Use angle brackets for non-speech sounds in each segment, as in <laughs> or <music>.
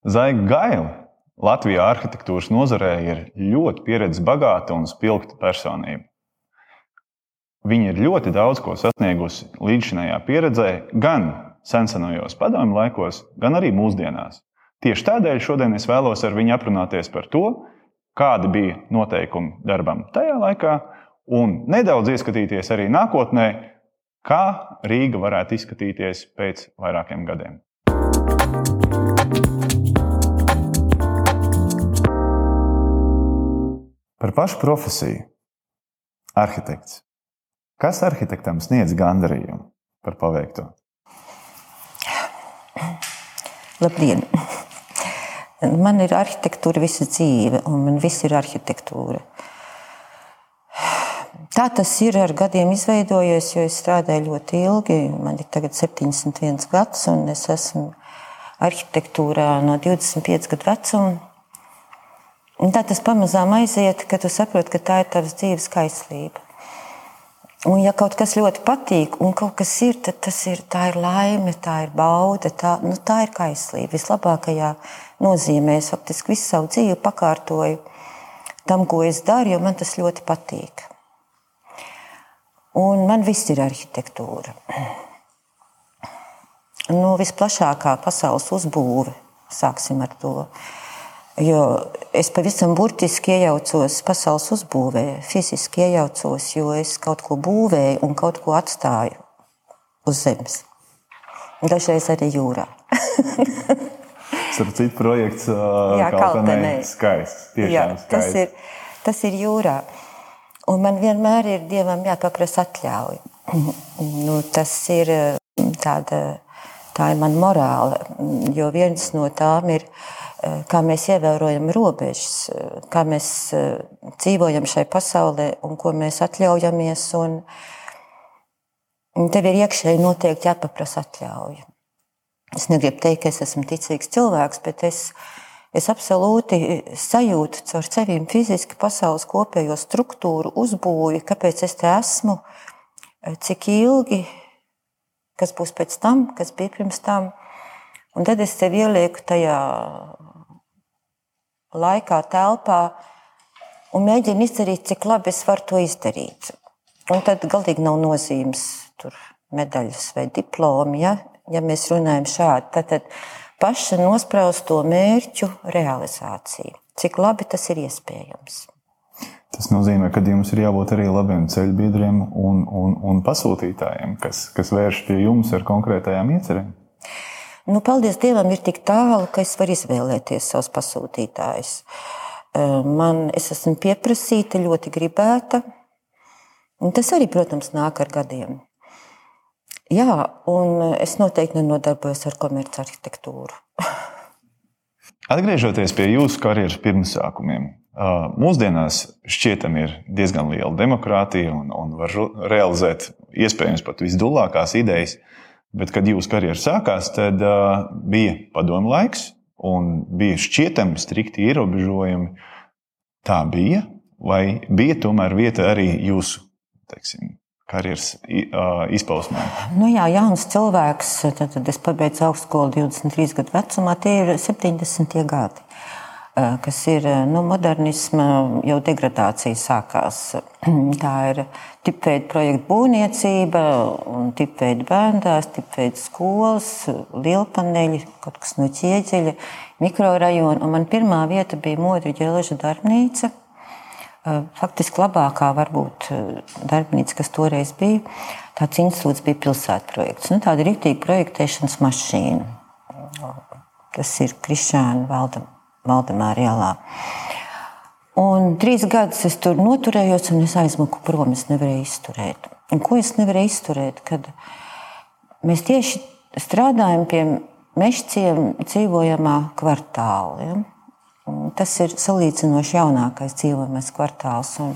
Zaiga Gaila Latvijā arhitektūras nozarē ir ļoti pieredzes bagāta un spilgta personība. Viņa ir ļoti daudz ko sasniegusi līdzšinējā pieredzē, gan sensenajos padomju laikos, gan arī mūsdienās. Tieši tādēļ šodien es vēlos ar viņu aprunāties par to, kādi bija noteikumi darbam tajā laikā, un nedaudz ieskatīties arī nākotnē, kā Rīga varētu izskatīties pēc vairākiem gadiem. Par pašu profesiju. Arhitekts. Kas arhitektam sniedz gandarījumu par paveikto? Labdien! Man ir arhitektūra visa dzīve, un man viss ir arhitektūra. Tā tas ir ar gadiem izveidojies, jo es strādāju ļoti ilgi. Man ir tagad 71 gads, un es esmu arhitektūrā no 25 gadu vecuma. Un tā tas pamazām aiziet, kad tu saproti, ka tā ir tavs dzīves kaislība. Un, ja kaut kas ļoti patīk, un kaut kas ir, tad tas ir, ir laime, tā ir bauda, tā, nu, tā ir kaislība. Vislabākajā nozīmē es faktiski visu savu dzīvi pakārtoju tam, ko es daru, jo man tas ļoti patīk. Un man viss ir arhitektūra. Nu, visplašākā pasaules uzbūve, sāksim ar to. Jo es pavisam burtiski iejaucos pasaules uzbūvē, fiziski iejaucos, jo es kaut ko būvēju un kaut ko atstāju uz zemes. Dažreiz arī jūrā. <laughs> Starp citu, projekts Jā, Kaltenē skaists. Jā, skaists. Tas, ir, tas ir jūrā. Un man vienmēr ir Dievam jāpaprasa atļauja. <clears throat> nu, tas ir tāda, tā ir man morāla, jo viens no tām ir kā mēs ievērojam robežas, kā mēs eh, dzīvojam šai pasaulē un ko mēs atļaujamies. Un tev ir iekšēji noteikti jāpaprasa atļauja. Es negribu teikt, ka es esmu ticīgs cilvēks, bet es, es absolūti sajūtu caur sevīm fiziski pasaules kopējo struktūru, uzbūvi, kāpēc es te esmu, cik ilgi, kas būs pēc tam, kas bija pirms tam. Un tad es sev ielieku tajā laikā, telpā un mēģinu izdarīt, cik labi es varu to izdarīt. Un tad galīgi nav nozīmes tur medaļas vai diplomi, ja, ja mēs runājam šādi. Tad, tad paša nospraustu mērķu realizācija. Cik labi tas ir iespējams. Tas nozīmē, ka jums ir jābūt arī labiem ceļbiedriem un, un, un pasūtītājiem, kas, kas vērš pie jums ar konkrētajām iecerēm. Nu, paldies Dievam, ir tik tālu, ka es varu izvēlēties savus pasūtītājus. Man, es esmu pieprasīta, ļoti gribēta. Un tas arī, protams, nāk ar gadiem. Jā, un es noteikti nenodarbojos ar komerciālu arhitektūru. <laughs> Atgriežoties pie jūsu karjeras pirmsākumiem, mūsdienās šķietam ir diezgan liela demokrātija un, un var realizēt iespējams pat visdulākās idejas. Bet, kad jūsu karjera sākās, tad uh, bija padomu laiks un bija šķietami strikti ierobežojumi. Tā bija, vai bija tomēr vieta arī jūsu teiksim, karjeras uh, izpausmē? Nu jā, jauns cilvēks, tad, tad es pabeidzu augstskolu 23 gadu vecumā, tie ir 70 gadi. Kas ir nu, modernisma jau degradācija sākās. <clears throat> Tā ir tipveida projekta būvniecība, tipveida bērndās, tipveida skolas, lielpaneļi, kaut kas no ķieģeļa, mikrorajona. Man pirmā vieta bija Modri ģeleža darbnīca. Faktiski labākā varbūt darbnīca, kas toreiz bija. Tāds institūts bija pilsētas projekts. Nu, tāda rīktīva projektēšanas mašīna. Tas ir Krišāna Valdama Valdemāra ielā. Un trīs gadus es tur noturējos, un es aizmuku prom. Es nevarēju izturēt. Un ko es nevarēju izturēt? Kad mēs tieši strādājam pie mešciem dzīvojamā kvartāla. Ja? Tas ir salīdzinoši jaunākais dzīvojamais kvartāls. Un,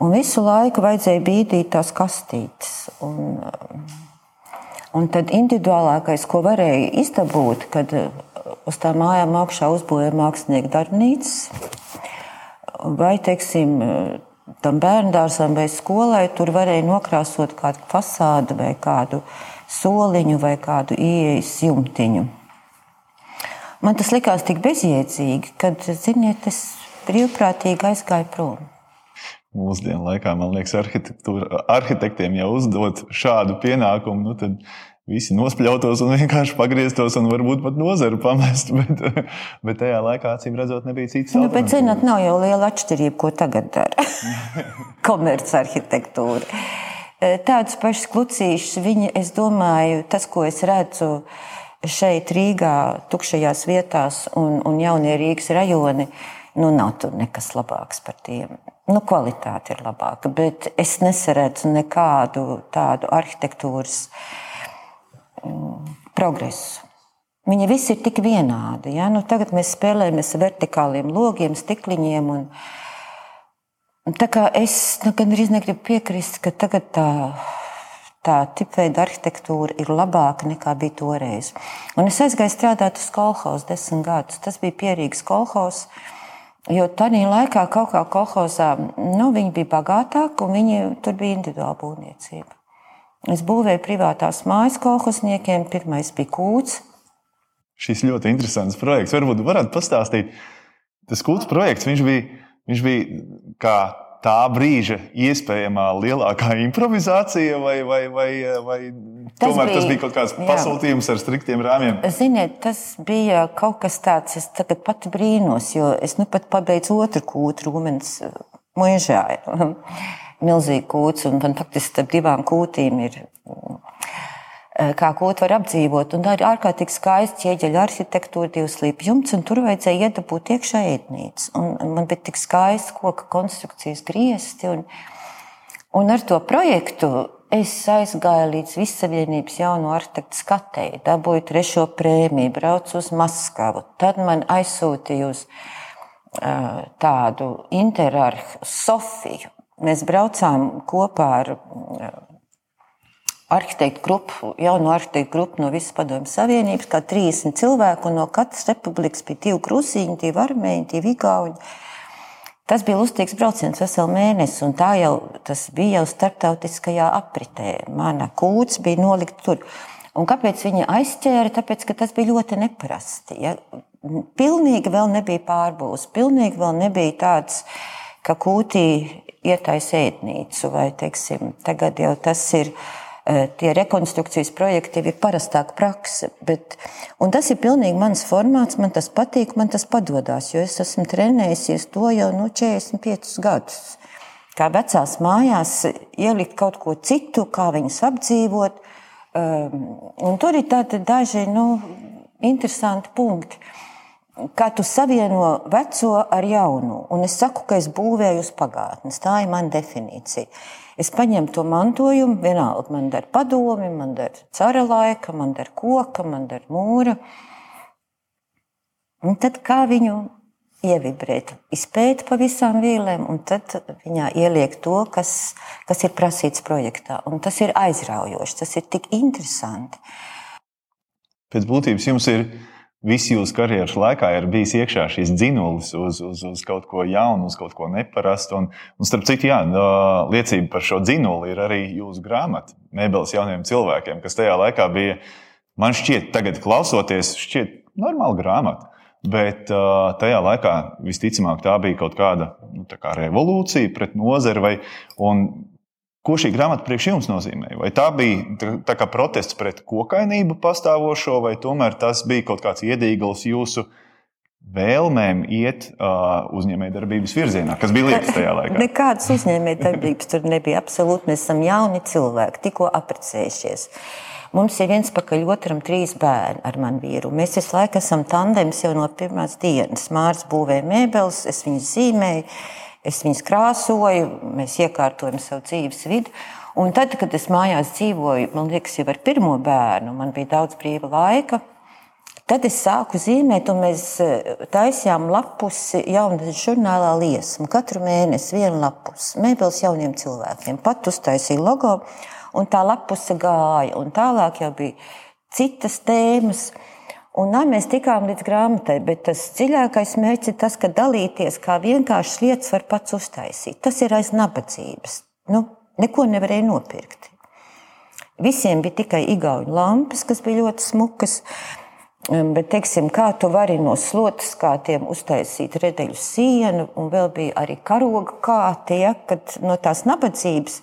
un visu laiku vajadzēja bīdīt tās kastītes. Un, un tad individuālākais, ko varēja izdabūt, kad uz tām mājām augšā uzbūvēja mākslinieka darbnīcas. Vai, teiksim, tam bērngārzam vai skolai tur varēja nokrāsot kādu fasādu vai kādu soliņu vai kādu ieejas jumtiņu. man tas likās tik bezjēdzīgi, kad, ziniet, es brīvprātīgi aizgāju prom. Mūsdienu laikā, man liekas, arhitektiem jau uzdot šādu pienākumu, nu tad visi nospļautos un vienkārši pagrieztos un varbūt pat nozaru pamest. <laughs> Bet, bet tajā laikā, acīm redzot, nebija cits. Nu, bet, zināt, nav jau liela atšķirība, ko tagad dara <laughs> komercarhitektūra. E, Tādus pašus klucīšus viņi, es domāju, tas, ko es redzu šeit Rīgā, tukšajās vietās un, un jaunie Rīgas rajoni, nu, nav tur nekas labāks par tiem. Nu, kvalitāte ir labāka, bet es nesaredzu nekādu tādu arhitektūras uh, progresu. Viņi visi ir tik vienādi. Ja? Nu, tagad mēs spēlējamies ar vertikāliem logiem, stikliņiem. Un, un tā kā es nu, gandrīz negribu piekrist, ka tagad tā, tā tipveida arhitektūra ir labāka nekā bija toreiz. Un es aizgāju strādāt uz kolhozu desmit gadus. Tas bija pierīgs kolhozs. Jo tajā laikā kaut kā kolhozā nu, viņi bija bagātāki un viņi, tur bija individuāla būvniecība. Es būvēju privātās mājas kolhosniekiem. Pirmais bija kūts. Šis ļoti interesants projekts. Varbūt varat pastāstīt. Tas kūts projekts viņš bija, viņš bija kā tā brīža iespējamā lielākā <laughs> improvizācija, vai, vai, vai, vai tas tomēr bija, tas bija kaut kāds pasūtījums jā. ar striktiem rāmjiem? Ziniet, tas bija kaut kas tāds, es tagad pati brīnos, jo es nu pat pabeidzu otru kūtu rūmens mūžā <laughs> milzīga kūts, un faktiski starp divām kūtīm ir. Eh, kā kūtu var apdzīvot, un tā ir ārkārtīgi skaista ķieģeļa arhitektūra, divas līpju jumts, un tur vajadzēja iedabūt iekšā ēdnīcu. Un man bija tik skaisti koka konstrukcijas griezti, un, un ar to projektu es aizgāju līdz Vissavienības jauno arhitektu skatēji, dabūju trešo prēmiju, braucu uz Maskavu. Tad man aizsūtīja uz uh, tādu interarhu Sofiju, Mēs braucām kopā ar eh, arhitektu grupu, jaunu arhitektu grupu no visas padomju savienības, kā 30 cilvēku, un no katras republikas bija divi krusiņi, divi armēņi, divi igauņi. Tas bija lustīgs brauciens veselu mēnesi, un tā jau bija jau starptautiskajā apritē. Mana kūts bija nolikta tur. Un kāpēc viņa aizķēra? Tāpēc, ka tas bija ļoti neparasti. Ja? Pilnīgi vēl nebija pārbūves, pilnīgi vēl nebija tāds, ka kūtī ietaisa ēdnīcu, vai teiksim, tagad jau tas ir. Eh, tie rekonstrukcijas projekti ir parastāka prakse. Bet, tas ir pilnīgi mans formāts, man tas patīk, man tas padodas. Es esmu trenējies to jau nu, 45 gadus. Kā vecās mājās, ielikt kaut ko citu, kā viņas apdzīvot. Um, tur ir tādi daži nu, interesanti punkti kā tu savieno veco ar jaunu. Un es saku, ka es būvēju uz pagātnes. Tā ir mana definīcija. Es paņemu to mantojumu, vienalga, man der padomi, man der cara laika, man der koka, man der mūra. Un tad kā viņu ievibrēt, izpēt pa visām vīlēm, un tad viņā ieliek to, kas, kas ir prasīts projektā. Un tas ir aizraujoši, tas ir tik interesanti. Pēc būtības jums ir Visi jūsu karjeras laikā ir bijis iekšā šīs dzinulis uz, uz, uz kaut ko jaunu, uz kaut ko neparastu. Un, un starp citu, jā, liecība par šo dzinuli ir arī jūsu grāmata Mēbeles jauniem cilvēkiem, kas tajā laikā bija, man šķiet, tagad klausoties, šķiet normāla grāmata. Bet uh, tajā laikā visticamāk tā bija kaut kāda nu, kā revolūcija pret nozari. Vai, Ko šī grāmata priekš jums nozīmē? Vai tā bija tā kā protests pret kokainību pastāvošo, vai tomēr tas bija kaut kāds iedīgls jūsu vēlmēm iet uh, uzņēmējdarbības virzienā, kas bija liekas tajā <laughs> laikā? Nekādas uzņēmējdarbības tur nebija. Absolūti, mēs esam jauni cilvēki, tikko apprecējušies. Mums ir viens pakaļ otram trīs bērni ar manu vīru. Mēs visu laiku esam tandems jau no pirmās dienas. Mārcis būvē mēbeles, es viņus zīmēju. Es viņus krāsoju, mēs iekārtojam savu dzīves vidi. Un tad, kad es mājās dzīvoju, man liekas, jau ar pirmo bērnu, man bija daudz brīva laika. Tad es sāku zīmēt, un mēs eh, taisījām lapusi jaunatnes žurnālā liesmu. Katru mēnesi vienu lapusi mēbeles jauniem cilvēkiem. Pat uztaisīja logo, un tā lapuse gāja. Un tālāk jau bija citas tēmas. Un nā, mēs tikām līdz grāmatai, bet tas dziļākais mērķis ir tas, ka dalīties kā vienkāršas lietas var pats uztaisīt. Tas ir aiz nabadzības. Nu, neko nevarēja nopirkt. Visiem bija tikai igauņu lampas, kas bija ļoti smukas. Bet, teiksim, kā tu vari no slotas kātiem uztaisīt redeļu sienu, un vēl bija arī karoga kāti, ja, kad no tās nabadzības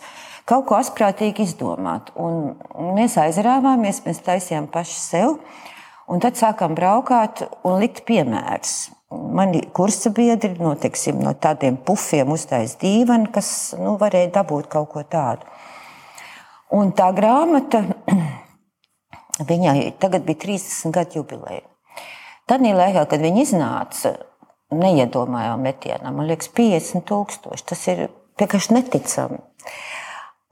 kaut ko asprātīgi izdomāt. Un mēs aizrāvāmies, mēs taisījām paši sev, un tad sākām braukāt un likt piemērus. Mani kursa biedri no, teiksim, no tādiem pufiem uztaisīja dīvaini, kas nu, varēja dabūt kaut ko tādu. Un tā grāmata <clears throat> Viņai tagad bija 30 gadu jubileja. Tad, laikā, kad viņa iznāca, neiedomājām metienā, man liekas, 50 tūkstoši. Tas ir vienkārši neticami.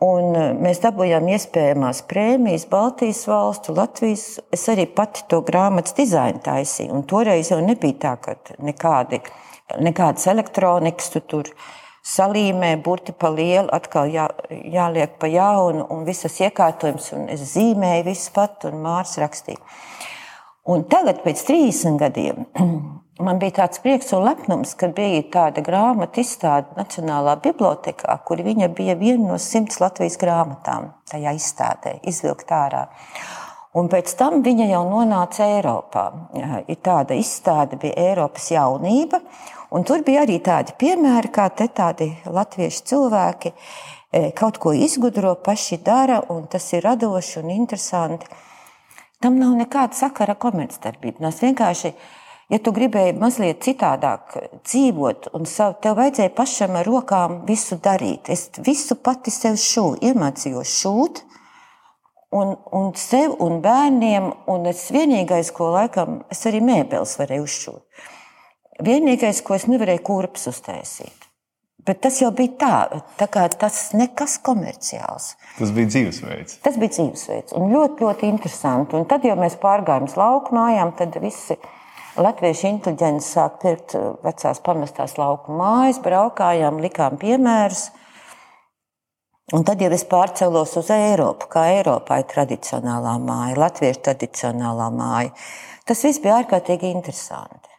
Un e, mēs dabūjām iespējamās prēmijas Baltijas valstu, Latvijas. Es arī pati to grāmatas dizainu taisīju. Un toreiz jau nebija tā, ka nekādi, nekādas elektronikas tu tur salīmē, burti pa lielu, atkal jā, jāliek pa jaunu, un visas iekārtojums, un es zīmēju visu pat, un mārs rakstīja. Un tagad, pēc 30 gadiem, <clears throat> man bija tāds prieks un lepnums, ka bija tāda grāmata izstāde Nacionālā bibliotekā, kur viņa bija viena no simts Latvijas grāmatām tajā izstādē, izvilkt ārā. Un pēc tam viņa jau nonāca Eiropā. Ir tāda izstāde, bija Eiropas jaunība, Un tur bija arī tādi piemēri, kā te tādi latviešu cilvēki e, kaut ko izgudro, paši dara, un tas ir radoši un interesanti. Tam nav nekāda sakara ar komercdarbību. Tas vienkārši, ja tu gribēji mazliet citādāk dzīvot, un savu, tev vajadzēja pašam ar rokām visu darīt. Es visu pati sev šūnu, iemācījos šūt. Un, un sev un bērniem, un es vienīgais, ko laikam, es arī mēbeles varēju uzšūt. Vienīgais, ko es nevarēju kurpes uztaisīt. Bet tas jau bija tā, tā kā tas nekas komerciāls. Tas bija dzīvesveids. Tas bija dzīvesveids un ļoti, ļoti interesanti. Un tad, kad mēs pārgājām uz lauku mājām, tad visi latviešu inteliģenti sāk pirkt uh, vecās pamestās lauku mājas, braukājām, likām piemērus. Un tad jau es pārcēlos uz Eiropu, kā Eiropā ir tradicionālā māja, latviešu tradicionālā māja. Tas viss bija ārkārtīgi interesanti.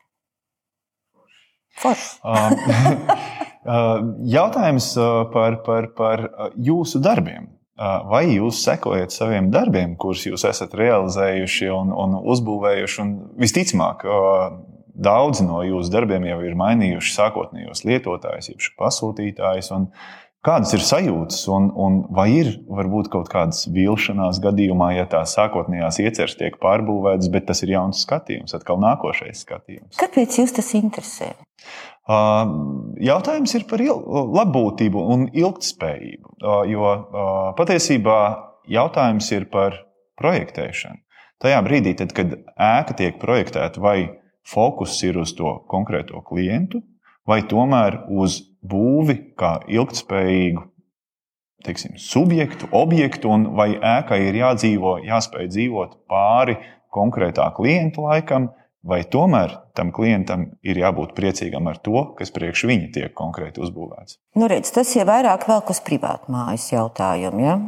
<laughs> Jautājums par, par, par jūsu darbiem. Vai jūs sekojat saviem darbiem, kurus jūs esat realizējuši un, un uzbūvējuši? Un visticamāk, daudzi no jūsu darbiem jau ir mainījuši sākotnējos lietotājus, jeb pasūtītājus. Kādas ir sajūtas, un, un vai ir varbūt kaut kādas vilšanās gadījumā, ja tās sākotnējās ieceres tiek pārbūvētas, bet tas ir jauns skatījums, atkal nākošais skatījums? Kāpēc jūs tas interesē? Jautājums ir par labbūtību un ilgspējību. Jo patiesībā jautājums ir par projektēšanu. Tajā brīdī, tad, kad ēka tiek projektēta, vai fokus ir uz to konkrēto klientu, vai tomēr uz būvi kā ilgspējīgu teiksim, subjektu, objektu, un vai ēkai ir jādzīvo, jāspēj dzīvot pāri konkrētā klienta laikam, vai tomēr tam klientam ir jābūt priecīgam ar to, kas priekš viņa tiek konkrēti uzbūvēts. Nu, redz, tas ir vairāk uz privātu mājas jautājumu. Ja?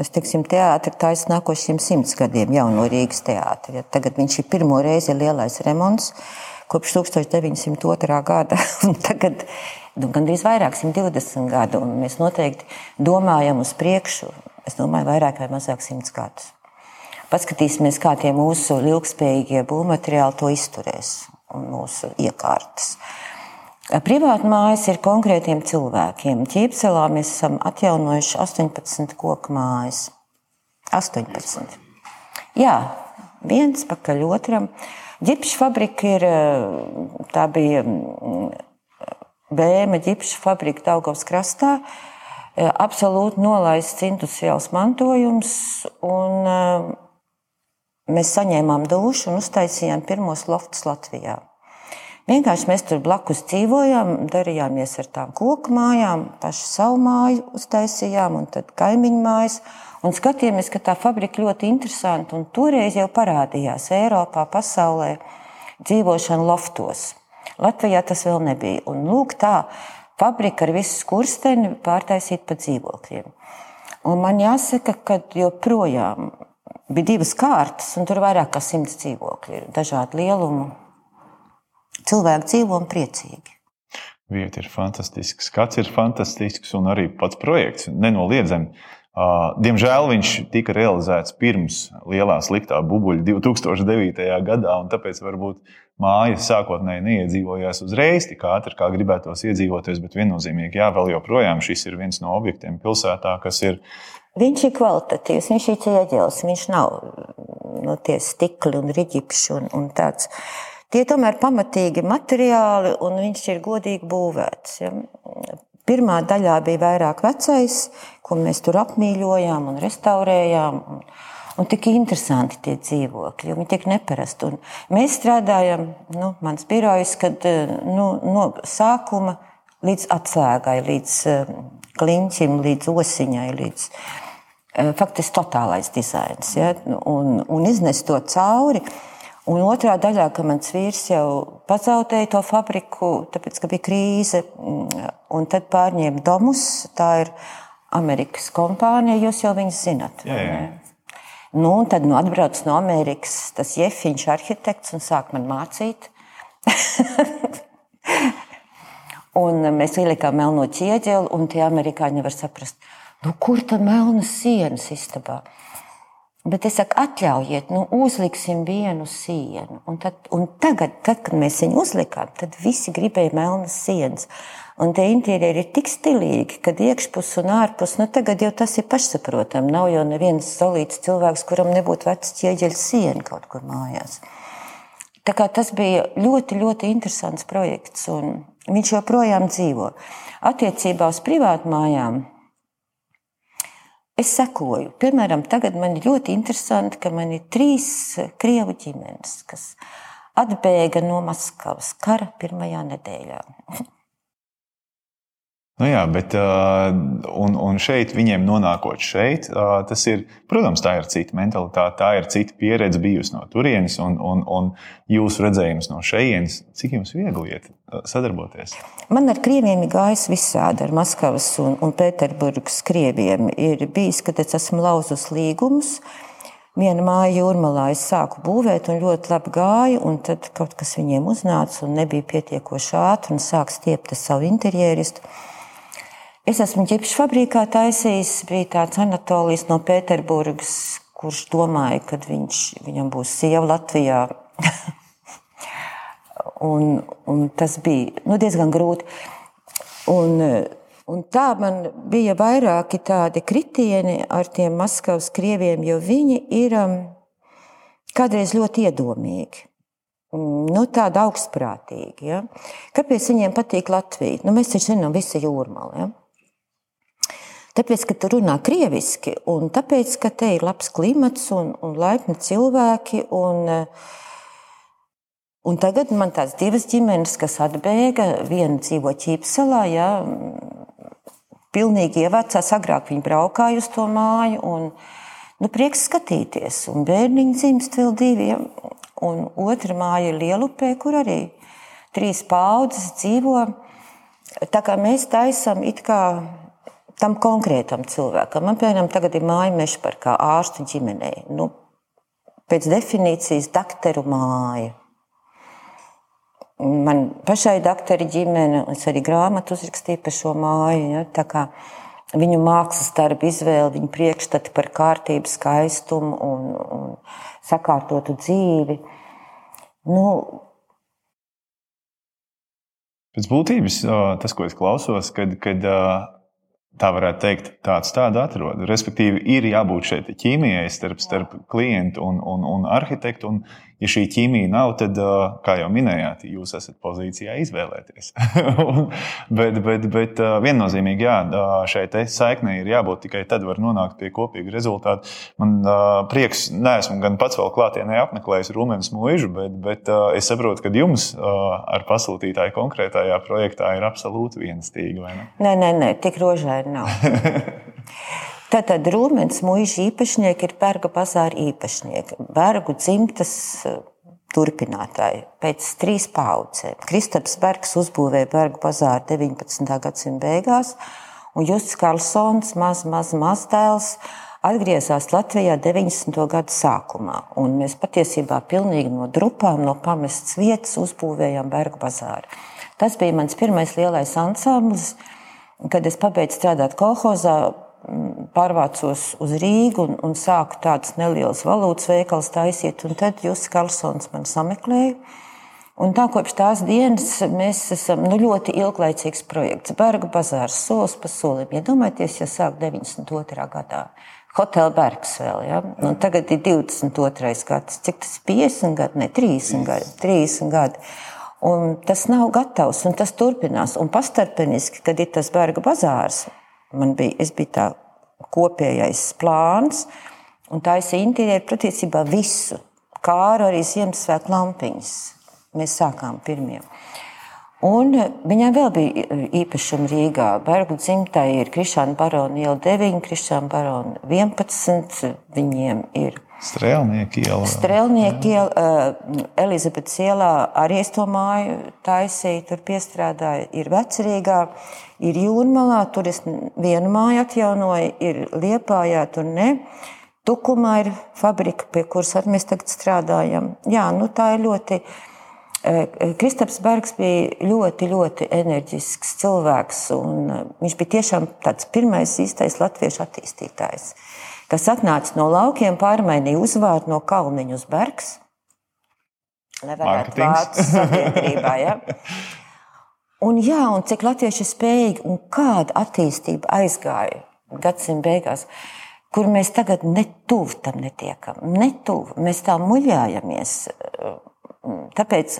Es teiksim, teātris taisa nākošiem simts gadiem, jau no Rīgas teātris. Ja? Tagad viņš ir pirmo reizi lielais remonts kopš 1902. gada. <laughs> Tagad nu, gandrīz vairāk, 120 gadu. Mēs noteikti domājam uz priekšu. Es domāju, vairāk vai mazāk 100 gadus. Paskatīsimies, kā tie mūsu ilgspējīgie būvmateriāli to izturēs un mūsu iekārtas. Privāta mājas ir konkrētiem cilvēkiem. Ķīpselā mēs esam atjaunojuši 18 koku mājas. 18. Jā, viens pakaļ otram. Ģipša fabrika ir, eh, tā bija mm, Bēma ģipša fabrika Daugavas krastā. Eh, absolūti nolaists industriāls mantojums, un eh, mēs saņēmām dušu un uztaisījām pirmos loftus Latvijā. Vienkārši mēs tur blakus dzīvojām, darījāmies ar tām koku mājām, pašu savu māju uztaisījām, un tad kaimiņu mājas. Un skatījāmies, ka tā fabrika ļoti interesanta un toreiz jau parādījās Eiropā, pasaulē dzīvošana loftos. Latvijā tas vēl nebija. Un lūk, tā fabrika ar visu skursteni pārtaisīta pa dzīvokļiem. Un man jāsaka, ka joprojām bija divas kārtas, un tur vairāk kā simts dzīvokļi ir dažādu lielumu. Cilvēki dzīvo un priecīgi. Vieta ir fantastiska, skats ir fantastisks, un arī pats projekts nenoliedzami Diemžēl viņš tika realizēts pirms lielā sliktā bubuļa 2009. gadā, un tāpēc varbūt mājas sākotnēji neiedzīvojās uzreiz tik ātri, kā gribētos iedzīvoties, bet viennozīmīgi, jā, vēl joprojām šis ir viens no objektiem pilsētā, kas ir. Viņš ir kvalitatīvs, viņš ir ķieģelis, viņš nav nu, tie stikli un riģipši un, un tāds. Tie tomēr pamatīgi materiāli, un viņš ir godīgi būvēts. Ja? Pirmā daļā bija vairāk vecais, ko mēs tur apmīļojām un restaurējām. Un, un tik interesanti tie dzīvokļi, viņi tik neparasti. Un mēs strādājam, nu, mans birojs, kad nu, no sākuma līdz atslēgai, līdz kliņķim, līdz osiņai, līdz faktiski totālais dizains. Ja? Un, un iznest to cauri. Un otrā daļā, kad mans vīrs jau pazaudēja to fabriku, tāpēc, ka bija krīze, mm, un tad pārņēma domus. Tā ir Amerikas kompānija, jūs jau viņus zinat. Jā, jā. Nu, tad nu, atbrauc no Amerikas tas Jefiņš arhitekts un sāk man mācīt. <laughs> un mēs ielikām melno ķieģeli, un tie amerikāņi nevar saprast, nu, kur tad melnas sienas istabā. Bet es saku, atļaujiet, nu, uzliksim vienu sienu. Un, tad, un tagad, tad, kad mēs viņu uzlikām, tad visi gribēja melnas sienas. Un tie interjeri ir tik stilīgi, ka iekšpus un ārpus, nu, tagad jau tas ir pašsaprotami. Nav jau neviens solīts cilvēks, kuram nebūtu vecs ķieģeļa siena kaut kur mājās. Tā kā tas bija ļoti, ļoti interesants projekts, un viņš joprojām dzīvo. Attiecībā uz privātmājām Es sekoju. Piemēram, tagad man ir ļoti interesanti, ka man ir trīs krievu ģimenes, kas atbēga no Maskavas kara pirmajā nedēļā. Nu jā, bet un, un šeit, viņiem nonākot šeit, tas ir, protams, tā ir cita mentalitāte, tā ir cita pieredze bijusi no turienes, un, un, un jūsu redzējums no šejienes. Cik jums viegli iet sadarboties? Man ar krieviem ir gājis visādi, ar Maskavas un, un Pēterburgas krieviem. Ir bijis, kad es esmu lauzus līgumus. Viena māja jūrmalā es sāku būvēt, un ļoti labi gāja. Tad kaut kas viņiem uznāca, un nebija pietiekoši ātri, un sāk stiept savu interjeristu. Es esmu ģipšu fabrikā taisījis. Bija tāds Anatolijas no Pēterburgas, kurš domāja, ka viņš, viņam būs sieva Latvijā. <laughs> un, un tas bija nu, diezgan grūti. Un, un tā man bija vairāki tādi kritieni ar tiem Maskavas krieviem, jo viņi ir um, kādreiz ļoti iedomīgi. Nu, tāda augstprātīga. Ja? Kāpēc viņiem patīk Latvija? Nu, mēs taču zinām, visi jūrmāli. Ja? Tāpēc, ka tu runā krieviski, un tāpēc, ka te ir labs klimats un, un laipni cilvēki. Un, un tagad man tās divas ģimenes, kas atbēga, viena dzīvo Ķīpselā, jā, pilnīgi ievācās, agrāk viņi braukāja uz to māju. Un, nu, prieks skatīties, un bērniņi dzimst vēl diviem. Un otra māja ir Lielupē, kur arī trīs paudzes dzīvo. Tā kā mēs taisām it kā tam konkrētam cilvēkam. Man, piemēram, tagad ir māja meža par kā ārstu ģimenei. Nu, pēc definīcijas doktoru māja. Man pašai doktora ģimene, es arī grāmatu uzrakstīju par šo māju. Ja, viņu mākslas darbu izvēle, viņu priekšstati par kārtību, skaistumu un, un sakārtotu dzīvi. Nu, Pēc būtības tas, ko es klausos, kad, kad tā varētu teikt, tāds tādu atrod. Respektīvi, ir jābūt šeit ķīmijai starp, starp klientu un, un, un arhitektu. Un, ja šī ķīmija nav, tad, kā jau minējāt, jūs esat pozīcijā izvēlēties. <laughs> bet, bet, bet viennozīmīgi, jā, šai saiknei ir jābūt tikai tad, var nonākt pie kopīga rezultāta. Man prieks, neesmu gan pats vēl klātienē apmeklējis Rūmens mūžu, bet, bet es saprotu, ka jums ar pasūtītāju konkrētajā projektā ir absolūti vienstīgi. Nē, nē, nē, tik rožaini nav. <laughs> Tātad Rūmens mūža īpašnieki ir Berga bazāra īpašnieki, Bergu dzimtas eh, turpinātāji pēc trīs paudzēm. Kristaps Bergs uzbūvēja Bergu bazāru 19. gadsimta beigās, un Justs Karlsons, maz, maz, maz dēls, atgriezās Latvijā 90. gada sākumā. Un mēs patiesībā pilnīgi no drupām, no pamestas vietas uzbūvējām Bergu bazāru. Tas bija mans pirmais lielais ansamblis. Kad es pabeidzu strādāt kolhozā, pārvācos uz Rīgu un, un sāku tādus nelielus valūtas veikalus taisīt. Tad jūs, Karlsons, man sameklēja. Un tā kopš tās dienas mēs esam nu, ļoti ilglaicīgs projekts. Berga bazārs solis pa solim. Iedomājieties, ja sāk 92. gadā. Hotel Bergs vēl, ja? Un tagad ir 22. gads. Cik tas ir 50 gadi? Ne, 30 gadi. 30 gadi. Un tas nav gatavs, un tas turpinās. Un pastarpeniski, kad ir tas Berga bazārs, man bija, es biju tā kopējais plāns, un tā es interjeru patiesībā visu. Kā arī Ziemassvētku lampiņas Mēs sākām pirmie. Un viņam vēl bija īpašumi Rīgā. Bergu dzimtā ir Krišāna Barona iela 9, Krišāna Barona 11. Viņiem ir Strēlnieki iela. Strēlnieki iela, uh, Elizabetes ielā arī es to māju taisīju, tur piestrādāju. Ir Vecerīgā, ir Jūrmalā, tur es vienu māju atjaunoju, ir Liepājā, tur ne. Tukumā ir fabrika, pie kuras mēs tagad strādājam. Jā, nu tā ir ļoti Kristaps Bergs bija ļoti, ļoti enerģisks cilvēks. Viņš bija tiešām tāds pirmais īstais latviešu attīstītājs, kas atnāca no laukiem, pārmainīja uzvārdu no Kalniņa uz Bergs. Nevarētu vārds sabiedrībā. Ja? Un, jā, un cik latvieši ir spējīgi un kāda attīstība aizgāja gadsimta beigās, kur mēs tagad netuvu tam netiekam. Netuvu. Mēs tā muļājamies Tāpēc,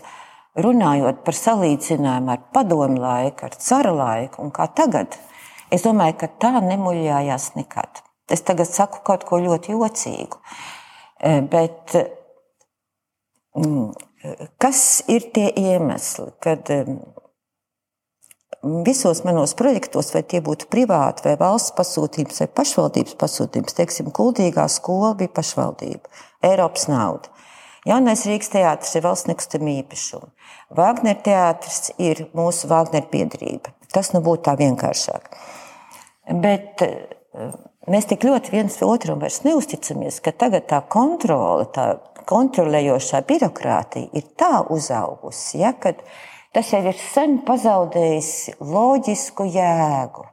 runājot par salīdzinājumu ar padomu laiku, ar cara laiku un kā tagad, es domāju, ka tā nemuļājās nekad. Es tagad saku kaut ko ļoti jocīgu. E, bet mm, kas ir tie iemesli, kad e, visos manos projektos, vai tie būtu privāti, vai valsts pasūtījums, vai pašvaldības pasūtījums, teiksim, Kuldīgā skola bija pašvaldība, Eiropas nauda. Jaunais Rīgas teātris ir valsts nekustamā īpašuma. Vāgner teātris ir mūsu Vāgner biedrība. Tas nu būtu tā vienkāršāk. Bet eh, mēs tik ļoti viens otram vairs neusticamies, ka tagad tā kontrole, tā kontrolējošā birokrātija ir tā uzaugusi, ja, ka tas jau ir sen pazaudējis loģisku jēgu.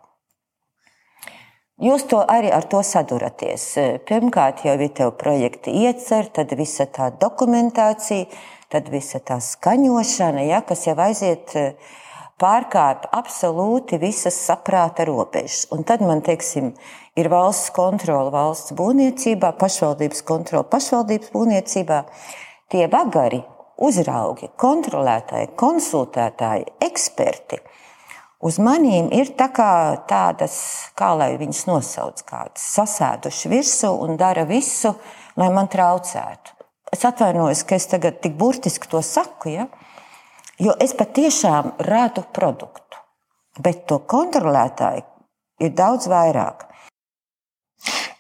Jūs to arī ar to saduraties. Pirmkārt, jau ir tev projekta iecer, tad visa tā dokumentācija, tad visa tā skaņošana, ja, kas jau aiziet pārkāpj absolūti visas saprāta robežas. Un tad man, teiksim, ir valsts kontrole valsts būvniecībā, pašvaldības kontrole pašvaldības būvniecībā. Tie bagari, uzraugi, kontrolētāji, konsultētāji, eksperti – Uz manīm ir tā tādas, kā lai viņas nosauc, kādas sasēduši virsū un dara visu, lai man traucētu. Es atvainojos, ka es tagad tik burtiski to saku, ja? jo es patiešām rādu produktu, bet to kontrolētāju ir daudz vairāk.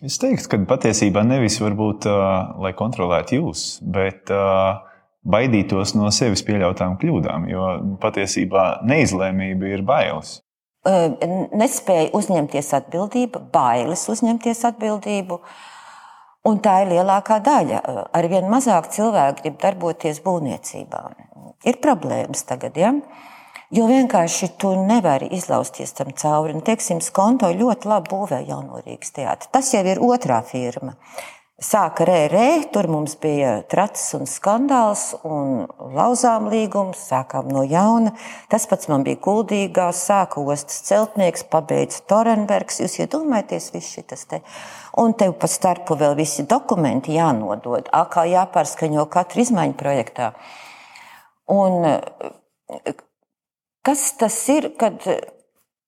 Es teiktu, ka patiesībā nevis varbūt, uh, lai kontrolētu jūs, bet uh, baidītos no sevis pieļautām kļūdām, jo patiesībā neizlēmība ir bailes. Nespēja uzņemties atbildību, bailes uzņemties atbildību. Un tā ir lielākā daļa. Arvien mazāk cilvēku grib darboties būvniecībā. Ir problēmas tagad, ja? jo vienkārši tu nevari izlausties tam cauri. Un, teiksim, Skonto ļoti labi būvē jauno Rīgas teātri. Tas jau ir otrā firma sāka rērē, tur mums bija tracis un skandāls, un lauzām līgums, sākām no jauna. Tas pats man bija guldīgā, sāka ostas celtnieks, pabeidza Torenbergs. Jūs iedomājaties, viss šis te. Un tev pa starpu vēl visi dokumenti jānodod, kā jāpārskaņo katru izmaiņu projektā. Un kas tas ir, kad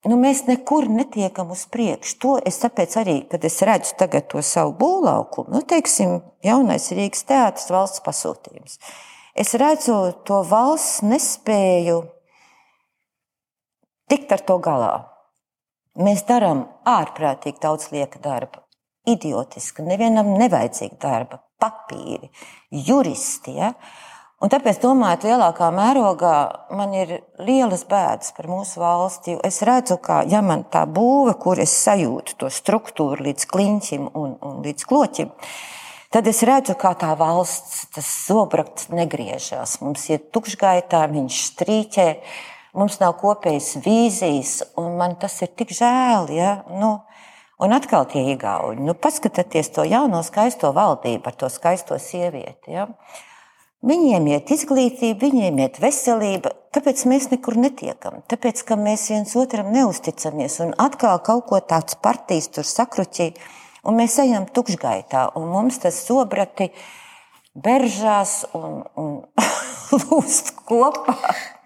nu, mēs nekur netiekam uz priekšu. To es tāpēc arī, kad es redzu tagad to savu būvlaukumu, nu, teiksim, jaunais Rīgas teātris valsts pasūtījums. Es redzu to valsts nespēju tikt ar to galā. Mēs darām ārprātīgi daudz lieka darba, idiotiski, nevienam nevajadzīga darba, papīri, juristi. Ja? Un tāpēc, domājot lielākā mērogā, man ir lielas bēdas par mūsu valsti. Es redzu, ka ja man tā būve, kur es sajūtu to struktūru līdz kliņķim un, un līdz kloķim, tad es redzu, kā tā valsts, tas zobrakts negriežas. Mums ir tukšgaitā, viņš strīķē, mums nav kopējas vīzijas, un man tas ir tik žēl. Ja? Nu, Un atkal tie īgauni. Nu, paskatieties to jauno skaisto valdību ar to skaisto sievieti. Ja? Viņiem iet izglītība, viņiem iet veselība. Kāpēc mēs nekur netiekam? Tāpēc, ka mēs viens otram neusticamies un atkal kaut ko tāds partijas tur sakruķī, un mēs ejam tukšgaitā, un mums tas sobrati beržās un, un <laughs> lūst kopā.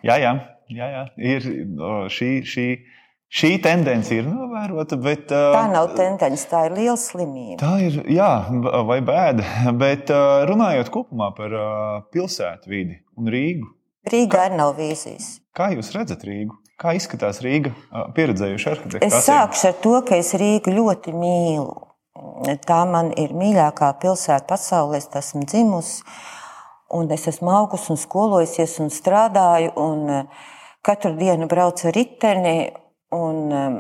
Jā, jā, jā, jā. ir šī. šī Šī tendence ir novērota, bet. Tā nav tendence, tā ir liela slimība. Tā ir, jā, vai bēda. <laughs> Bet runājot kopumā par pilsētu vidi un Rīgu. Rīgā arī nav vīzijas. Kā jūs redzat Rīgu? Kā izskatās Rīga pieredzējuši arhitekti? Es sākšu ar to, ka es Rīgu ļoti mīlu. Tā man ir mīļākā pilsēta pasaulē. Es esmu dzimusi, un es esmu augusi un skolojusies un strādāju. Un katru dienu braucu ar riteni un um,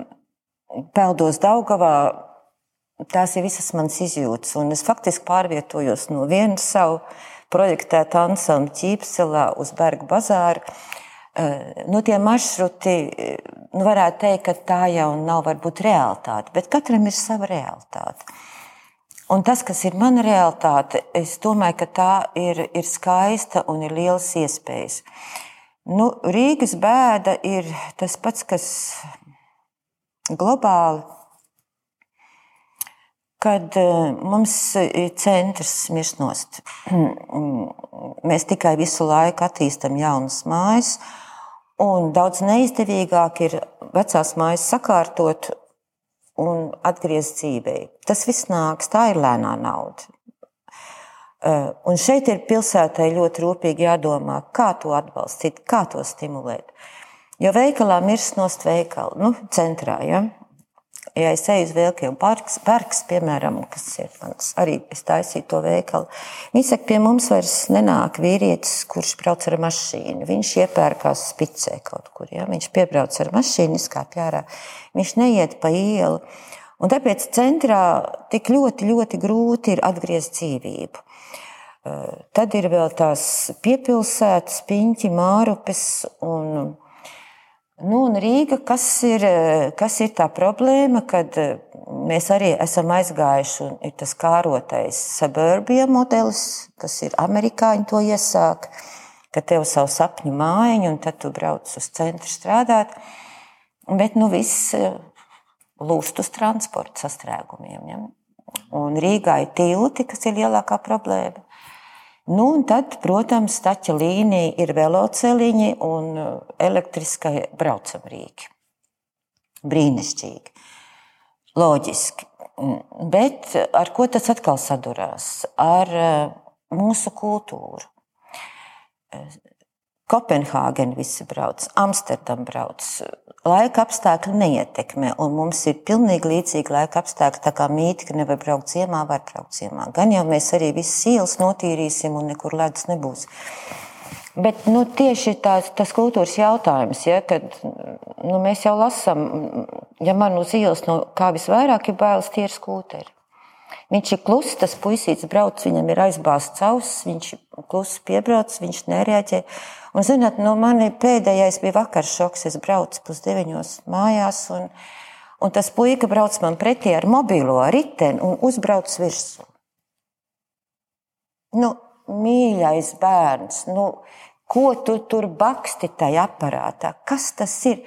peldos Daugavā. Tās ir visas manas izjūtas, un es faktiski pārvietojos no vienas savu projektēta ansambļa ķīpselā uz Bergu bazāru. Uh, nu, tie maršruti, nu, varētu teikt, ka tā jau nav varbūt realitāte, bet katram ir sava realitāte. Un tas, kas ir mana realitāte, es domāju, ka tā ir, ir skaista un ir lielas iespējas. Nu, Rīgas bēda ir tas pats, kas globāli, kad e, mums ir centrs mirsnost. <clears throat> Mēs tikai visu laiku attīstam jaunas mājas, un daudz neizdevīgāk ir vecās mājas sakārtot un atgriezt dzīvē. Tas viss nāks, tā ir lēnā nauda. E, un šeit ir pilsētai ļoti rūpīgi jādomā, kā to atbalstīt, kā to stimulēt. Jo veikalā mirst nost veikalu, nu, centrā. Ja? Ja es eju uz Vilkiem parks, parks, piemēram, kas ir mans, arī es taisīju to veikalu, viņi saka, pie mums vairs nenāk vīrietis, kurš brauc ar mašīnu. Viņš iepērkās spicē kaut kur, ja? viņš piebrauc ar mašīnu, izkāpj ārā, viņš neiet pa ielu. Un tāpēc centrā tik ļoti, ļoti grūti ir atgriezt dzīvību. Tad ir vēl tās piepilsētas, piņķi, mārupes un Nu, un Rīga, kas ir, kas ir tā problēma, kad mēs arī esam aizgājuši, un ir tas kārotais suburbija modelis, kas ir amerikāņi to iesāk, ka tev savu sapņu mājiņu, un tad tu brauc uz centru strādāt. Bet nu, viss lūst uz transporta sastrēgumiem. Ja? Un Rīgā ir tilti, kas ir lielākā problēma. Nu, tad, protams, taķa līnija ir veloceliņi un uh, elektriskai braucamrīki. Brīnišķīgi. Loģiski. Mm, bet ar ko tas atkal sadurās? Ar uh, mūsu kultūru. Kopenhāgena visi brauc, Amsterdam brauc. Laika apstākļi neietekmē, un mums ir pilnīgi līdzīgi laika apstākļi. Tā kā mīti, ka nevar braukt ziemā, var braukt ziemā. Gan jau mēs arī visas ielas notīrīsim, un nekur ledus nebūs. Bet nu, tieši tās, tas kultūras jautājums, ja, kad nu, mēs jau lasām, ja man uz ielas no kā visvairāk ir bailes, tie ir skūteri. Viņš ir kluss, tas puisīts brauc, viņam ir aizbāzts auss, viņš klusi piebrauc, viņš nereaģē. Un, zināt, nu, man pēdējais bija vakar šoks, es braucu pusdeviņos mājās, un, un tas puika brauc man pretī ar mobilo riteni un uzbrauc virsū. Nu, mīļais bērns, nu, ko tu tur baksti tajā aparātā? Kas tas ir?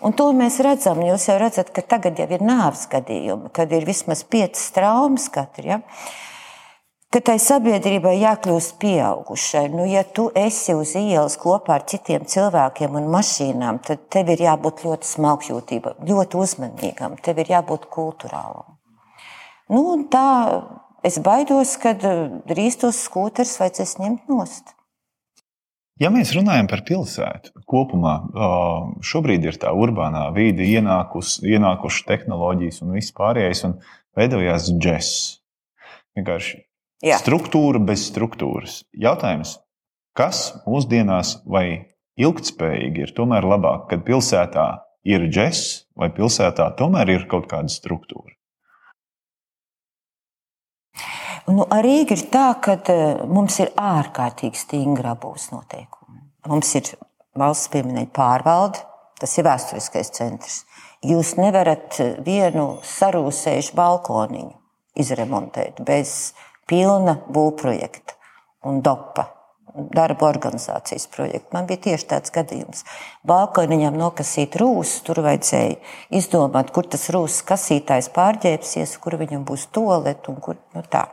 Un to mēs redzam. Jūs jau redzat, ka tagad jau ir nāves gadījumi, kad ir vismaz piecas traumas katra. Ja? Ka tai sabiedrībai jākļūst pieaugušai. Nu, ja tu esi uz ielas kopā ar citiem cilvēkiem un mašīnām, tad tev ir jābūt ļoti smalkjūtīgam, ļoti uzmanīgam, tev ir jābūt kultūrālam. Nu, tā es baidos, ka drīz tos skūterus vajadzēs ņemt nost. Ja mēs runājam par pilsētu kopumā, šobrīd ir tā urbānā vide, ienākušas tehnoloģijas un viss pārējais, un veidojās džeks. Vienkārši Jā. struktūra bez struktūras. Jautājums, kas mūsdienās vai ilgspējīgi ir tomēr labāk, kad pilsētā ir džeks vai pilsētā tomēr ir kaut kāda struktūra? Nu, arī ir tā, ka eh, mums ir ārkārtīgi stingra būs noteikumi. Mums ir valsts pieminēta pārvalde, Tas ir vēsturiskais centrs. Jūs nevarat vienu sarūsējušu balkoniņu izremontēt bez pilna būvprojekta un dopa. Darba organizācijas projekta. Man bija tieši tāds gadījums. Balkoniņam nokasīt rūsas, tur vajadzēja izdomāt, kur tas rūsas kasītājs pārģērbsies, kur viņam būs tolete un kur nu tā.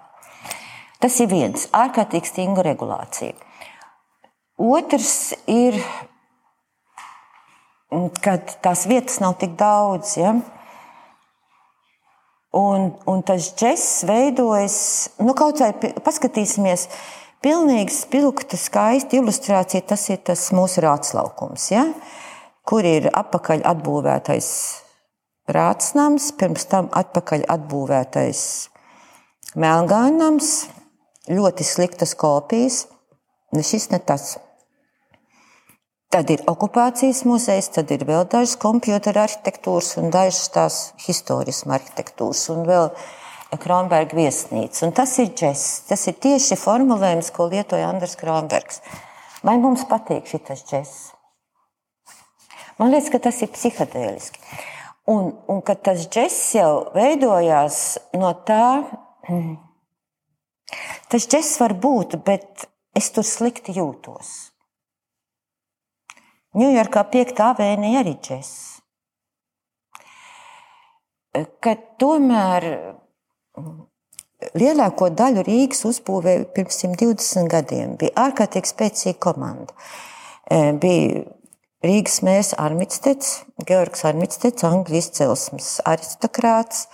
Tas ir viens ārkārtīgi stingra regulācija. Otrs ir kad tās vietas nav tik daudz. Ja? Un, un tas džeks veidojas, nu, kaut vai paskatīsimies, pilnīgi spilgta, skaista ilustrācija. Tas ir tas mūsu rātslaukums, ja? kur ir apakaļ atbūvētais rātsnams, pirms tam atpakaļ atbūvētais melngānams, ļoti sliktas kopijas. Ne šis ne tas. Tad ir okupācijas muzejs, tad ir vēl dažas kompjutora arhitektūras un dažas tās historismas arhitektūras un vēl Kronberga viesnīca. Un tas ir džeks. Tas ir tieši formulējums, ko lietoja Andris Kronbergs. Vai mums patīk šis džeks? Man liekas, ka tas ir psihedēliski. Un, un ka tas džeks jau veidojās no tā, <clears throat> tas džeks var būt, bet es tur slikti jūtos. Ņujorkā 5. avēnija arī džeks. Kad tomēr lielāko daļu Rīgas uzbūvēja pirms 120 gadiem, bija ārkārtīgi spēcīga komanda. E, bija Rīgas mērs Armistets, Georgs Armistets, angļu izcelsmes aristokrāts.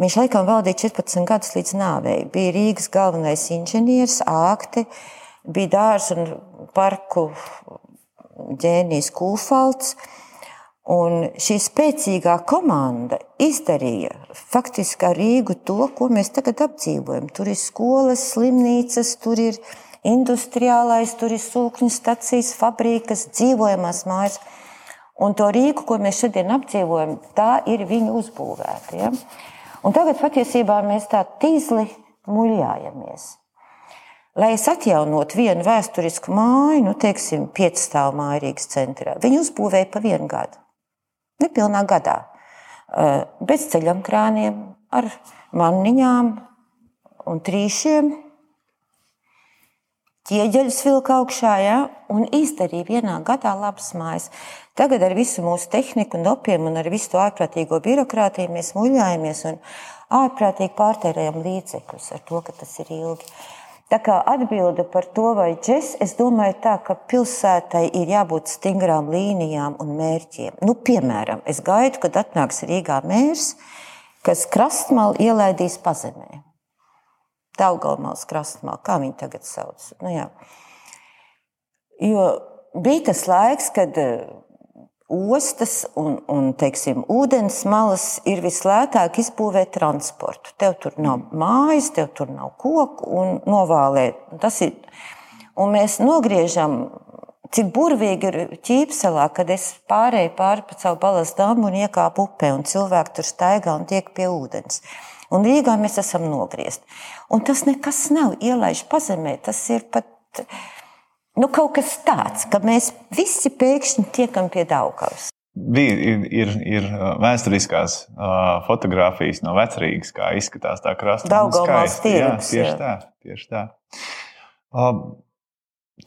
Viņš laikam valdīja 14 gadus līdz nāvei. Bija Rīgas galvenais inženieris, ākti, bija dārza un parku ģēnijs Kūfalds. Un šī spēcīgā komanda izdarīja faktiski ar Rīgu to, ko mēs tagad apdzīvojam. Tur ir skolas, slimnīcas, tur ir industriālais, tur ir sūkņu stacijas, fabrikas, dzīvojamās mājas. Un to Rīgu, ko mēs šodien apdzīvojam, tā ir viņu uzbūvēta. Ja? Un tagad patiesībā mēs tā tīzli muļājamies. Lai es atjaunotu vienu vēsturisku māju, nu, teiksim, piecstāvu māju Rīgas centrā, viņi uzbūvēja pa vienu gadu. Nepilnā gadā. Eh, bez ceļam krāniem, ar manniņām un trīšiem. Ķieģeļus vilka augšā, ja, un izdarīja vienā gadā labas mājas. Tagad ar visu mūsu tehniku, dopiem un ar visu to ārprātīgo birokrātiju mēs muļājamies un ārprātīgi pārtērējam līdzekļus ar to, ka tas ir ilgi. Tā kā atbilde par to, vai džeks, es domāju, tā, ka pilsētai ir jābūt stingrām līnijām un mērķiem. Nu, piemēram, es gaidu, kad atnāks Rīgā mērs, kas krastmalu ielaidīs pazemē. Daugaumals krastmalu, kā viņi tagad sauc. Nu, jā. jo bija tas laiks, kad ostas un, un teiksim, ūdens malas ir vislētāk izbūvēt transportu. Tev tur nav mājas, tev tur nav koku un novālēt. Tas ir. Un mēs nogriežam, cik burvīgi ir ķīpselā, kad es pārēju pāri pa savu balas damu un iekāpu upē, un cilvēki tur staigā un tiek pie ūdens. Un Rīgā mēs esam nogriezti. Un tas nekas nav ielaiž pazemē, tas ir pat nu, kaut kas tāds, ka mēs visi pēkšņi tiekam pie Daugavas. Bija, ir, ir, ir vēsturiskās uh, fotografijas no vecrīgas, kā izskatās tā krasta. Daugavas tirgus. Tieši jā. tā. Tieši tā. Uh,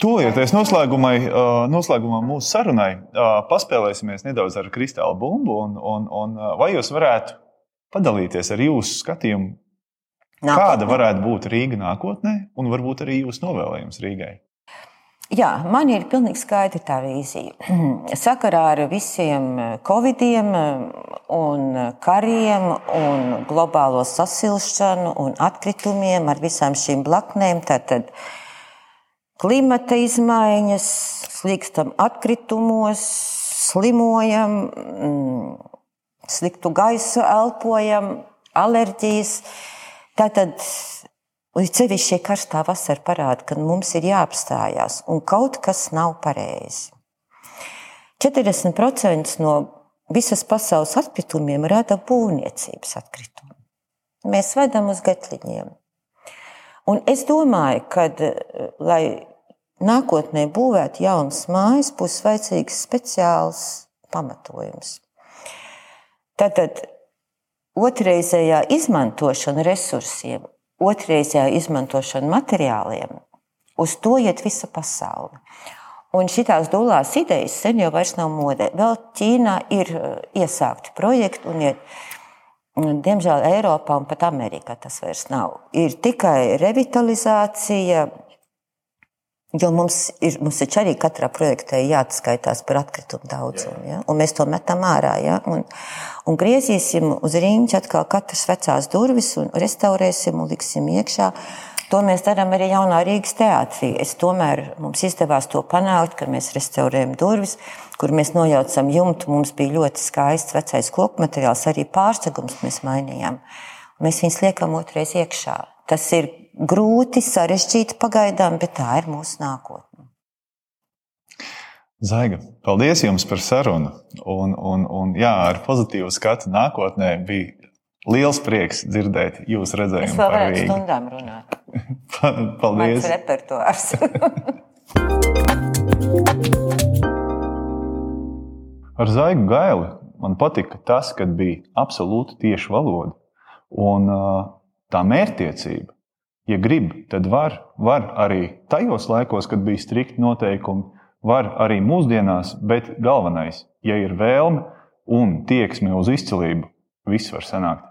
Tūlīties uh, noslēgumā mūsu sarunai uh, paspēlēsimies nedaudz ar kristāla bumbu. Un, un, un, vai jūs varētu padalīties ar jūsu skatījumu, nākotnē. kāda varētu būt Rīga nākotnē, un varbūt arī jūsu novēlējums Rīgai? Jā, man ir pilnīgi skaidra tā vīzija. <clears throat> Sakarā ar visiem covidiem, un kariem, un globālo sasilšanu un atkritumiem, ar visām šīm blaknēm, tad klimata izmaiņas, slīkstam atkritumos, slimojam, mm, sliktu gaisu elpojam, alerģijas. Tātad Līdz sevišķi šī karstā vasara parāda, ka mums ir jāapstājās un kaut kas nav pareizi. 40% no visas pasaules atkritumiem rada būvniecības atkritumi. Mēs vedam uz gatliņiem. Un es domāju, ka, lai nākotnē būvētu jaunas mājas, būs vajadzīgs speciāls pamatojums. Tātad otrreizējā izmantošana resursiem, otrreizējā izmantošana materiāliem, uz to iet visa pasaule. Un šīs dūlās idejas sen jau nav modē. Vēl Ķīnā ir uh, iesākti projekti un iet. Diemžēl Eiropā un pat Amerikā tas vairs nav. Ir tikai revitalizācija, jo mums ir, mums ir arī katrā projektā jāatskaitās par atkritumu daudzumu, ja? un mēs to metam ārā. Ja? Un, un griezīsim uz rīņķa atkal katras vecās durvis un restaurēsim un liksim iekšā. To mēs darām arī jaunā Rīgas teātrī. Es tomēr mums izdevās to panākt, ka mēs restaurējam durvis, kur mēs nojaucam jumtu. Mums bija ļoti skaists vecais koku materiāls, arī pārsegums mēs mainījām. Mēs viņus liekam otrais iekšā. Tas ir grūti, sarežģīti pagaidām, bet tā ir mūsu nākotne. Zaiga, paldies jums par sarunu. Un, un, un, jā, ar pozitīvu skatu nākotnē bija Liels prieks dzirdēt jūsu redzējumu. Es vēl varētu stundām runāt. <laughs> Paldies! Mans repertuārs. <laughs> Ar Zaigu Gaili man patika tas, ka bija absolūti tieša valoda. Un tā mērķtiecība, ja grib, tad var, var arī tajos laikos, kad bija strikti noteikumi, var arī mūsdienās, bet galvenais, ja ir vēlme un tieksme uz izcilību, viss var sanākt.